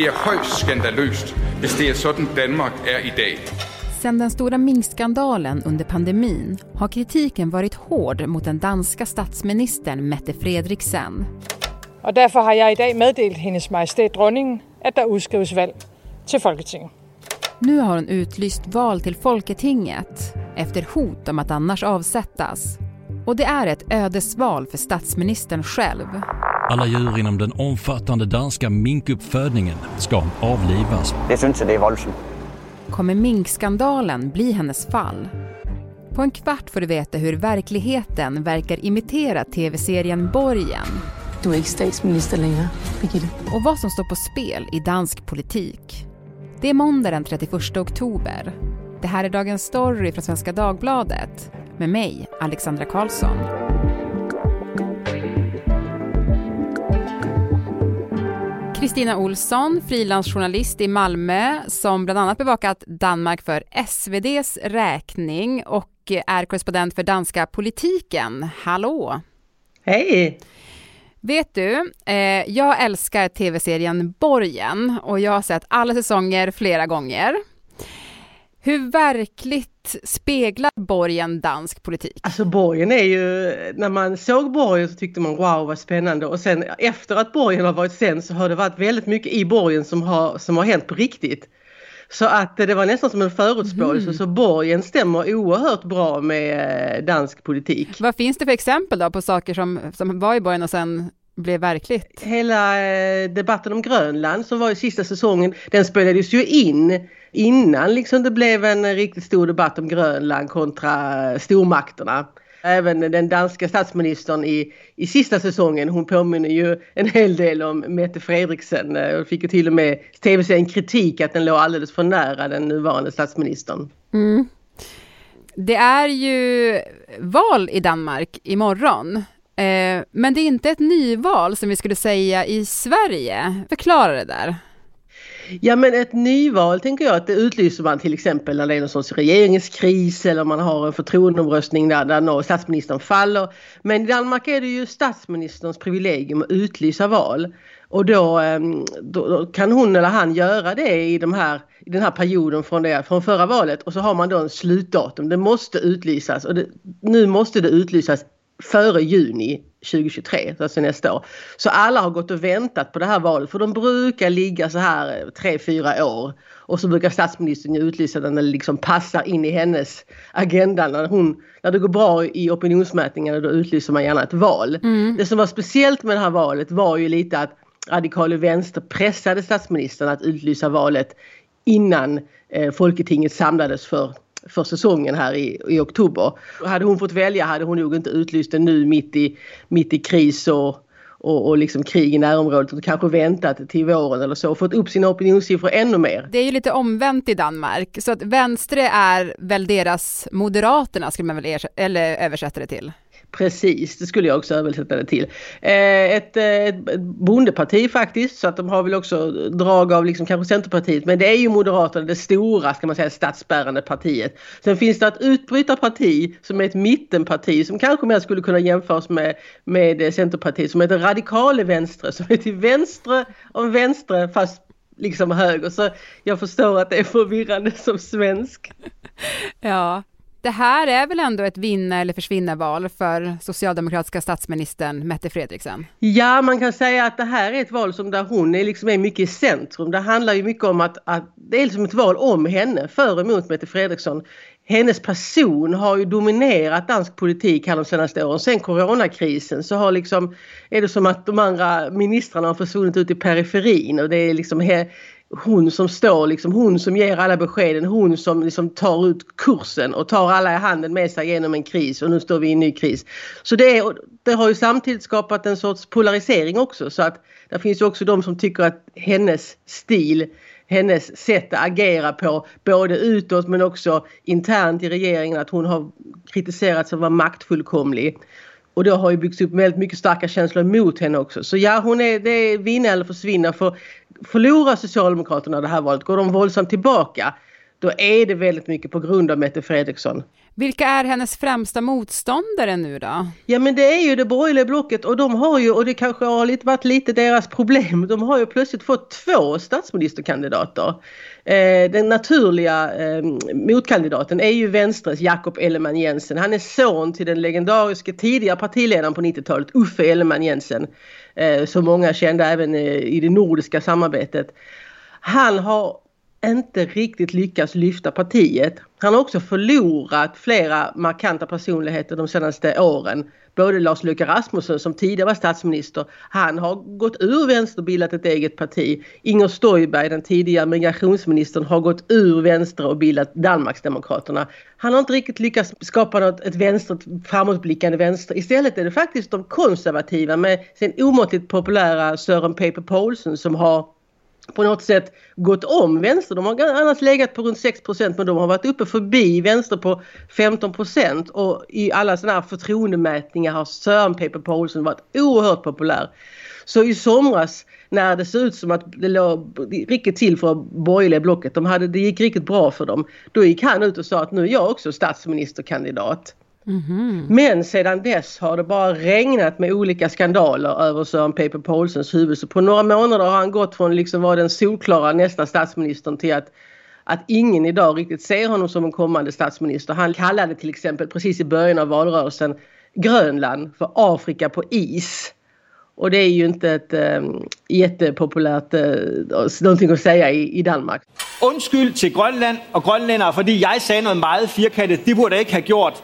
Det är högst skandalöst, om det är sådan Danmark är idag. Sedan den stora minkskandalen under pandemin har kritiken varit hård mot den danska statsministern Mette Frederiksen. Och därför har jag idag meddelat hennes majestät dronningen att det utskrivs val till Folketinget. Nu har hon utlyst val till Folketinget efter hot om att annars avsättas. Och det är ett ödesval för statsministern själv. Alla djur inom den omfattande danska minkuppfödningen ska avlivas. Det syns det är våldsamt. Kommer minkskandalen bli hennes fall? På en kvart får du veta hur verkligheten verkar imitera tv-serien Borgen. Du är inte statsminister längre, Birgitte. Och vad som står på spel i dansk politik. Det är måndag den 31 oktober. Det här är Dagens Story från Svenska Dagbladet med mig, Alexandra Karlsson. Kristina Olsson, frilansjournalist i Malmö som bland annat bevakat Danmark för SVDs räkning och är korrespondent för danska politiken. Hallå! Hej! Vet du, eh, jag älskar tv-serien Borgen och jag har sett alla säsonger flera gånger. Hur verkligt speglar Borgen dansk politik? Alltså Borgen är ju, när man såg Borgen så tyckte man wow vad spännande och sen efter att Borgen har varit sänd så har det varit väldigt mycket i Borgen som har, som har hänt på riktigt. Så att det var nästan som en förutspåelse mm. så Borgen stämmer oerhört bra med eh, dansk politik. Vad finns det för exempel då på saker som, som var i Borgen och sen blev verkligt? Hela eh, debatten om Grönland som var i sista säsongen den spelades ju in innan liksom det blev en riktigt stor debatt om Grönland kontra stormakterna. Även den danska statsministern i, i sista säsongen, hon påminner ju en hel del om Mette Fredriksen och eh, fick ju till och med tv-serien kritik att den låg alldeles för nära den nuvarande statsministern. Mm. Det är ju val i Danmark imorgon. Eh, men det är inte ett nyval som vi skulle säga i Sverige. Förklara det där. Ja men ett nyval tänker jag att det utlyser man till exempel när det är någon sorts regeringskris eller man har en förtroendeomröstning där, där statsministern faller. Men i Danmark är det ju statsministerns privilegium att utlysa val. Och ehm, då, då, kan hon eller han göra det i, de här, i den här perioden från, det, från förra valet och så har man då en slutdatum. Det måste utlysas och det, nu måste det utlysas före juni 2023, alltså nästa år. Så alla har gått och väntat på det här valet för de brukar ligga så här tre, fyra år. Och så brukar statsministern utlysa den när det liksom passar in i hennes agenda. När, hon, när det går bra i opinionsmätningarna då utlyser man gärna ett val. Mm. Det som var speciellt med det här valet var ju lite att radikala vänster pressade statsministern att utlysa valet innan eh, Folketinget samlades för för säsongen här i, i oktober. Hade hon fått välja hade hon nog inte utlyst det nu mitt i, mitt i kris och, och, och liksom krig i närområdet och kanske väntat till våren eller så och fått upp sina opinionssiffror ännu mer. Det är ju lite omvänt i Danmark så att vänstre är väl deras Moderaterna skulle man väl eller översätta det till? Precis, det skulle jag också översätta det till. Eh, eh, ett, ett bondeparti faktiskt så att de har väl också drag av liksom kanske Centerpartiet men det är ju Moderaterna det stora ska man säga statsbärande partiet. Sen finns det ett utbrytarparti som är ett mittenparti som kanske mer skulle kunna jämföras med, med Centerpartiet som heter Radikale Venstre, som är till vänster om vänster fast liksom höger. Så jag förstår att det är förvirrande som svensk. Ja, det här är väl ändå ett vinna eller försvinna val för socialdemokratiska statsministern Mette Fredriksen? Ja, man kan säga att det här är ett val som där hon är, liksom är mycket i centrum. Det handlar ju mycket om att, att det är liksom ett val om henne, för och emot Mette Fredriksson. Hennes person har ju dominerat dansk politik här de senaste åren. Sen coronakrisen så har liksom, är det som att de andra ministrarna har försvunnit ut i periferin och det är liksom he, hon som står, liksom, hon som ger alla beskeden, hon som liksom tar ut kursen och tar alla i handen med sig genom en kris och nu står vi i en ny kris. Så det, det har ju samtidigt skapat en sorts polarisering också så att det finns ju också de som tycker att hennes stil hennes sätt att agera på både utåt men också internt i regeringen att hon har kritiserats för att vara maktfullkomlig. Och det har ju byggts upp väldigt mycket starka känslor mot henne också. Så ja, hon är, det är vinna eller försvinna. För förlorar Socialdemokraterna det här valet, går de våldsamt tillbaka, då är det väldigt mycket på grund av Mette Fredriksson. Vilka är hennes främsta motståndare nu då? Ja men det är ju det borgerliga blocket och de har ju, och det kanske har lite, varit lite deras problem, de har ju plötsligt fått två statsministerkandidater. Eh, den naturliga eh, motkandidaten är ju Vänstres Jakob Ellemann-Jensen, Han är son till den legendariska tidigare partiledaren på 90-talet, Uffe Ellemann-Jensen, Eh, som många kände även eh, i det nordiska samarbetet. Han har inte riktigt lyckats lyfta partiet. Han har också förlorat flera markanta personligheter de senaste åren. Både Lars Løkke Rasmussen som tidigare var statsminister, han har gått ur vänster och bildat ett eget parti. Inger Stoiberg, den tidigare migrationsministern, har gått ur vänster och bildat Danmarksdemokraterna. Han har inte riktigt lyckats skapa något, ett vänster, framåtblickande vänster. Istället är det faktiskt de konservativa med sin omåttligt populära Sören Pape Poulsen som har på något sätt gått om vänster. De har annars legat på runt 6 men de har varit uppe förbi vänster på 15% och i alla sådana här förtroendemätningar har Sören Pape Paulsen varit oerhört populär. Så i somras när det såg ut som att det låg riktigt till för borgerliga blocket, de hade, det gick riktigt bra för dem, då gick han ut och sa att nu är jag också statsministerkandidat. Mm-hmm. Men sedan dess har det bara regnat med olika skandaler över Sören Pape Poulsens huvud. Så på några månader har han gått från liksom vara den solklara nästa statsministern till att, att ingen idag riktigt ser honom som en kommande statsminister. Han kallade till exempel precis i början av valrörelsen Grönland för Afrika på is. Och det är ju inte ett äh, jättepopulärt äh, någonting att säga i, i Danmark. Undskyld till Grönland och grönländare för jag sa något meget firkantet. Det borde jag inte ha gjort.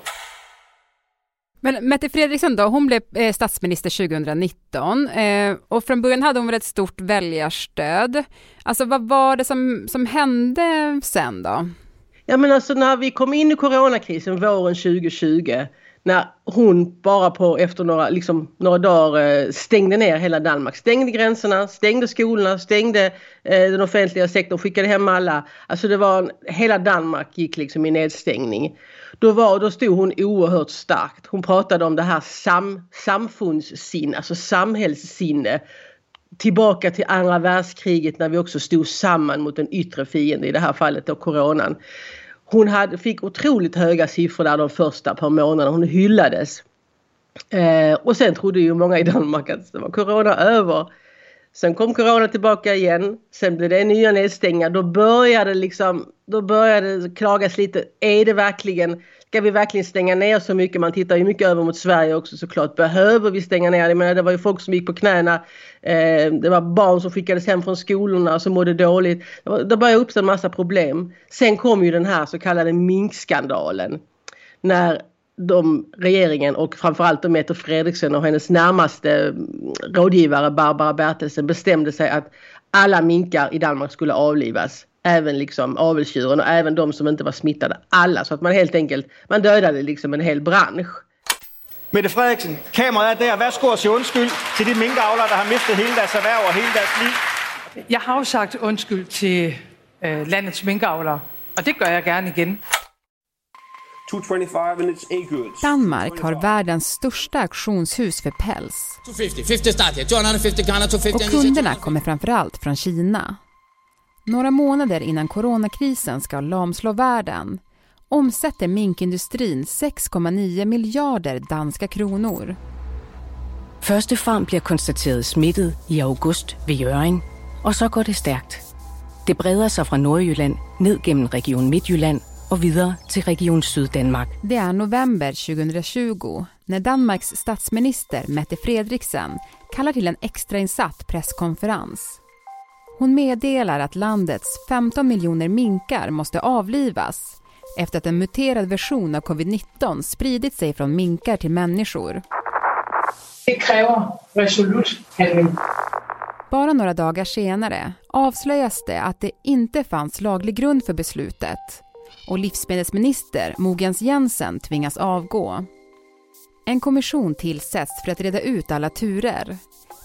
Men Mette Fredriksson då, hon blev eh, statsminister 2019 eh, och från början hade hon väl ett stort väljarstöd. Alltså vad var det som, som hände sen då? Ja men alltså när vi kom in i coronakrisen våren 2020 när hon bara på efter några, liksom, några dagar eh, stängde ner hela Danmark. Stängde gränserna, stängde skolorna, stängde eh, den offentliga sektorn, skickade hem alla. Alltså det var, hela Danmark gick liksom i nedstängning. Då, var, då stod hon oerhört starkt. Hon pratade om det här sam, samfundssinne, alltså samhällssinne. Tillbaka till andra världskriget när vi också stod samman mot en yttre fiende, i det här fallet då coronan. Hon hade, fick otroligt höga siffror där de första par månaderna. Hon hyllades. Eh, och sen trodde ju många i Danmark att det var corona över. Sen kom corona tillbaka igen. Sen blev det nya nedstängningar. Då började liksom, då började det klagas lite. Är det verkligen, ska vi verkligen stänga ner så mycket? Man tittar ju mycket över mot Sverige också såklart. Behöver vi stänga ner? Jag menar, det var ju folk som gick på knäna. Eh, det var barn som skickades hem från skolorna som mådde dåligt. Då det började uppstå en massa problem. Sen kom ju den här så kallade minkskandalen. När de, regeringen och framförallt då Mette Fredriksen och hennes närmaste mm, rådgivare Barbara Bertelsen bestämde sig att alla minkar i Danmark skulle avlivas. Även liksom avelsdjuren och även de som inte var smittade. Alla. Så att man helt enkelt, man dödade liksom en hel bransch. Mette Frederiksen, kamerat är där. Varsågod och säg undskyld till de minkavlare som har mistat hela deras erhverv och hela deras liv. Jag har sagt undskyld till äh, landets minkavlare och det gör jag gärna igen. Danmark har världens största auktionshus för päls. Och kunderna kommer framförallt från Kina. Några månader innan coronakrisen ska lamslå världen omsätter minkindustrin 6,9 miljarder danska kronor. Første farm bliver konstateret smittet i august ved Jøring, og så går det stærkt. Det breder sig fra Nordjylland ned gennem Region Midtjylland och vidare till Region Syddanmark. Det är november 2020 när Danmarks statsminister Mette Fredriksen kallar till en extrainsatt presskonferens. Hon meddelar att landets 15 miljoner minkar måste avlivas efter att en muterad version av covid-19 spridit sig från minkar till människor. Det kräver resolut handling. Bara några dagar senare avslöjas det att det inte fanns laglig grund för beslutet och livsmedelsminister Mogens Jensen tvingas avgå. En kommission tillsätts för att reda ut alla turer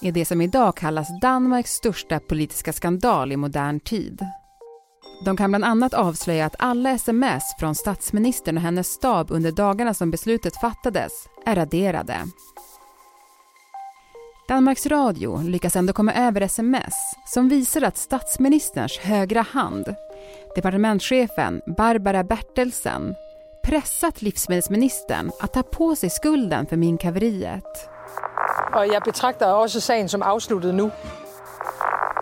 i det som idag kallas Danmarks största politiska skandal i modern tid. De kan bland annat avslöja att alla sms från statsministern och hennes stab under dagarna som beslutet fattades är raderade. Danmarks Radio lyckas ändå komma över sms som visar att statsministerns högra hand departementschefen Barbara Bertelsen pressat livsmedelsministern att ta på sig skulden för minkhaveriet. Og jeg betragter også sagen som afsluttet nu.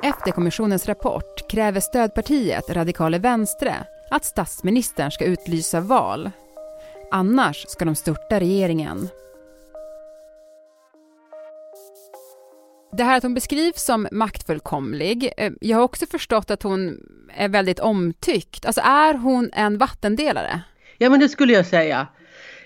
Efter kommissionens rapport kräver stödpartiet Radikale Venstre att statsministern ska utlysa val. Annars ska de störta regeringen. Det här att hon beskrivs som maktfullkomlig, eh, jag har också förstått att hon är väldigt omtyckt. Alltså är hon en vattendelare? Ja men det skulle jag säga.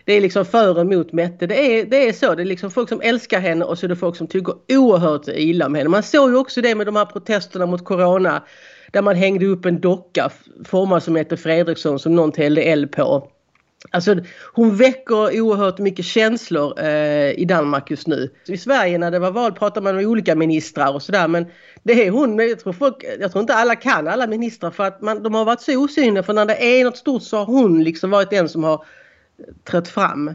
Det är liksom för och emot Mette. Det är, det är så. Det är liksom folk som älskar henne och så är det folk som tycker oerhört illa om henne. Man såg ju också det med de här protesterna mot Corona. Där man hängde upp en docka formad som Mette Fredriksson som någon tällde eld på. Alltså hon väcker oerhört mycket känslor eh, i Danmark just nu. I Sverige när det var val pratade man med olika ministrar och sådär men det är hon, jag tror, folk, jag tror inte alla kan alla ministrar för att man, de har varit så osynliga för när det är något stort så har hon liksom varit den som har eh, trätt fram.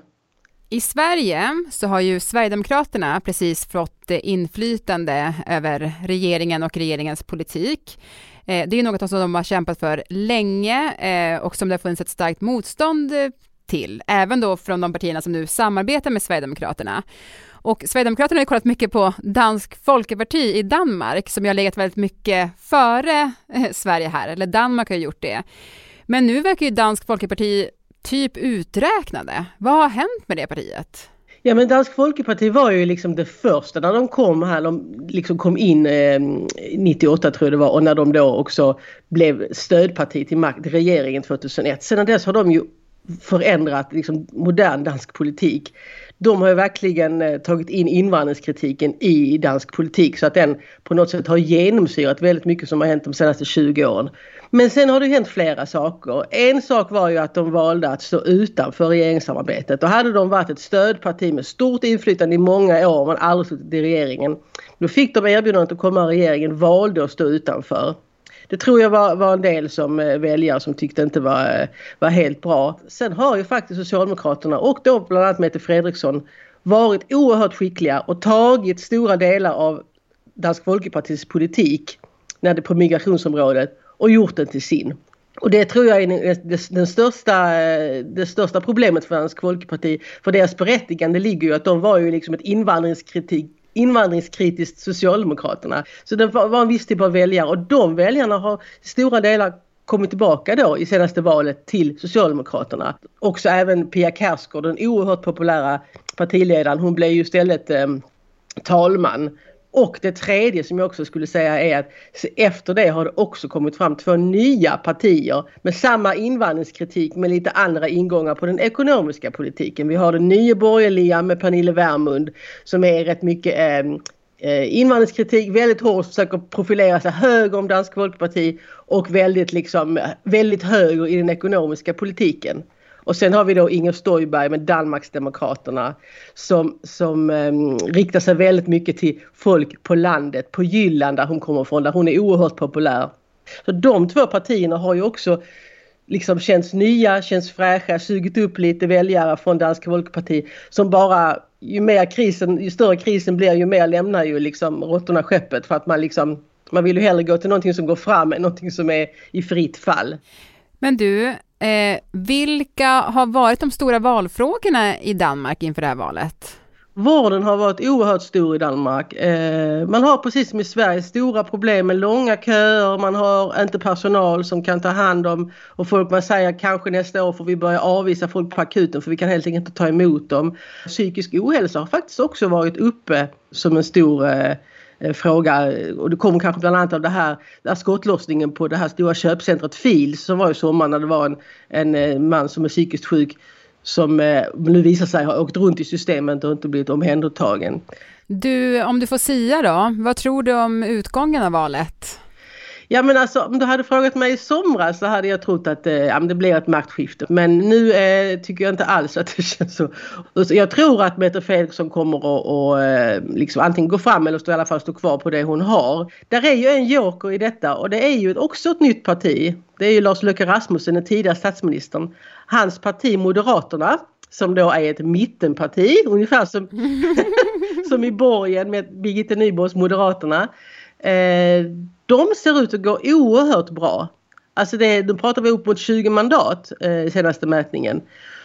I Sverige så har ju Sverigedemokraterna precis fått eh, inflytande över regeringen och regeringens politik. Eh, det är något som de har kämpat för länge eh, och som det har funnits ett starkt motstånd eh, till, även då från de partierna som nu samarbetar med Sverigedemokraterna. Och Sverigedemokraterna har ju kollat mycket på Dansk Folkeparti i Danmark, som ju har legat väldigt mycket före Sverige här, eller Danmark har gjort det. Men nu verkar ju Dansk Folkeparti typ uträknade. Vad har hänt med det partiet? Ja men Dansk Folkeparti var ju liksom det första när de kom här, de liksom kom in eh, 98 tror jag det var och när de då också blev stödparti till makt, regeringen 2001. Sedan dess har de ju förändrat liksom, modern dansk politik. De har ju verkligen eh, tagit in invandringskritiken i dansk politik så att den på något sätt har genomsyrat väldigt mycket som har hänt de senaste 20 åren. Men sen har det hänt flera saker. En sak var ju att de valde att stå utanför regeringssamarbetet. Och hade de varit ett stödparti med stort inflytande i många år men aldrig suttit i regeringen. Då fick de erbjudandet att komma i regeringen, valde att stå utanför. Det tror jag var, var en del som eh, väljare som tyckte inte var, eh, var helt bra. Sen har ju faktiskt Socialdemokraterna och då bland annat Mette Fredriksson varit oerhört skickliga och tagit stora delar av Dansk Folkepartis politik när det på migrationsområdet och gjort den till sin. Och det tror jag är den största, eh, det största problemet för Dansk Folkeparti. För deras berättigande ligger ju att de var ju liksom ett invandringskritik invandringskritiskt Socialdemokraterna. Så det var en viss typ av väljare och de väljarna har stora delar kommit tillbaka då i senaste valet till Socialdemokraterna. Också även Pia Kjaersgaard, den oerhört populära partiledaren, hon blev ju istället eh, talman och det tredje som jag också skulle säga är att efter det har det också kommit fram två nya partier med samma invandringskritik med lite andra ingångar på den ekonomiska politiken. Vi har den nya borgerliga med Pernille Vermund som är rätt mycket eh, eh invandringskritik, väldigt hårt, försöker profilera sig höger om Dansk Folkeparti och väldigt, liksom, väldigt höger i den ekonomiska politiken. Och sen har vi då Inger Stoiberg med Danmarksdemokraterna som, som um, riktar sig väldigt mycket till folk på landet, på Jylland där hon kommer ifrån, där hon är oerhört populär. Så de två partierna har ju också liksom känns nya, känns fräscha, sugit upp lite väljare från Dansk Folkeparti som bara ju mer krisen, ju större krisen blir ju mer lämnar ju liksom råttorna skeppet för att man liksom man vill ju hellre gå till någonting som går fram än någonting som är i fritt fall. Men du, Eh, vilka har varit de stora valfrågorna i Danmark inför det här valet? Vården har varit oerhört stor i Danmark. Eh, man har precis som i Sverige stora problem med långa köer, man har inte personal som kan ta hand om och folk man säger kanske nästa år får vi börja avvisa folk på akuten för vi kan helt enkelt inte ta emot dem. Psykisk ohälsa har faktiskt också varit uppe som en stor eh, Eh, fråga och det kommer kanske bland annat av det här, den här skottlossningen på det här stora köpcentret Fils som var i sommar när det var en, en eh, man som är psykiskt sjuk som eh, nu visar sig ha åkt runt i systemet och inte blivit omhändertagen. Du, om du får sia då, vad tror du om utgången av valet? Ja men alltså om du hade frågat mig i somras så hade jag trott att eh, ja, det blir ett maktskifte. Men nu eh, tycker jag inte alls att det känns så. Jag tror att Mette Fredriksson kommer att och, eh, liksom antingen gå fram eller stå, i alla fall stå kvar på det hon har. Där är ju en joker i detta och det är ju också ett nytt parti. Det är ju Lars Løkke Rasmussen, den tidigare statsministern. Hans parti Moderaterna som då är ett mittenparti, ungefär som, som i borgen med Birgitta Nyborgs Moderaterna. Eh, de ser ut att gå oerhört bra. Alltså det, då pratar vi upp mot 20 mandat eh, senaste mätningen.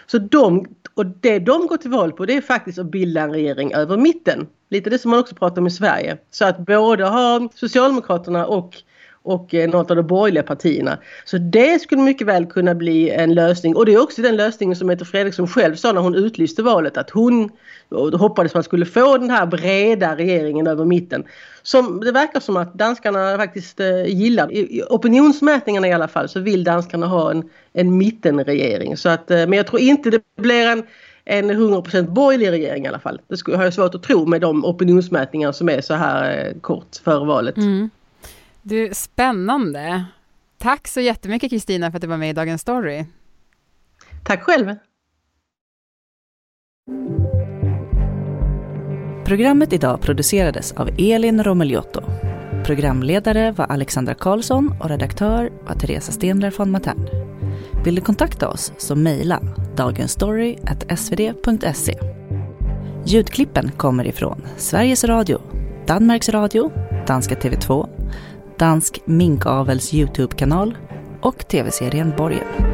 Så de, och det de går till val på det är faktiskt att bilda en regering över mitten. Lite det som man också pratar om i Sverige. Så att både ha Socialdemokraterna och och eh, något av de borgerliga partierna. Så det skulle mycket väl kunna bli en lösning och det är också den lösningen som Mette Fredriksson själv sa när hon utlyste valet att hon hoppades man skulle få den här breda regeringen över mitten. Som det verkar som att danskarna faktiskt eh, gillar. I opinionsmätningarna i alla fall så vill danskarna ha en, en mittenregering. Så att, eh, men jag tror inte det blir en en 100% borgerlig regering i alla fall. Det har jag svårt att tro med de opinionsmätningar som är så här kort före valet. Mm. Du, spännande. Tack så jättemycket Kristina för att du var med i Dagens Story. Tack själv. Programmet idag producerades av Elin Romelioto. Programledare var Alexandra Karlsson och redaktör var Teresa Stenler von Matern. Vill du kontakta oss så mejla dagensstory.svd.se. Ljudklippen kommer ifrån Sveriges Radio, Danmarks Radio, danska TV2 dansk minkavels Youtube-kanal och tv-serien Borgen.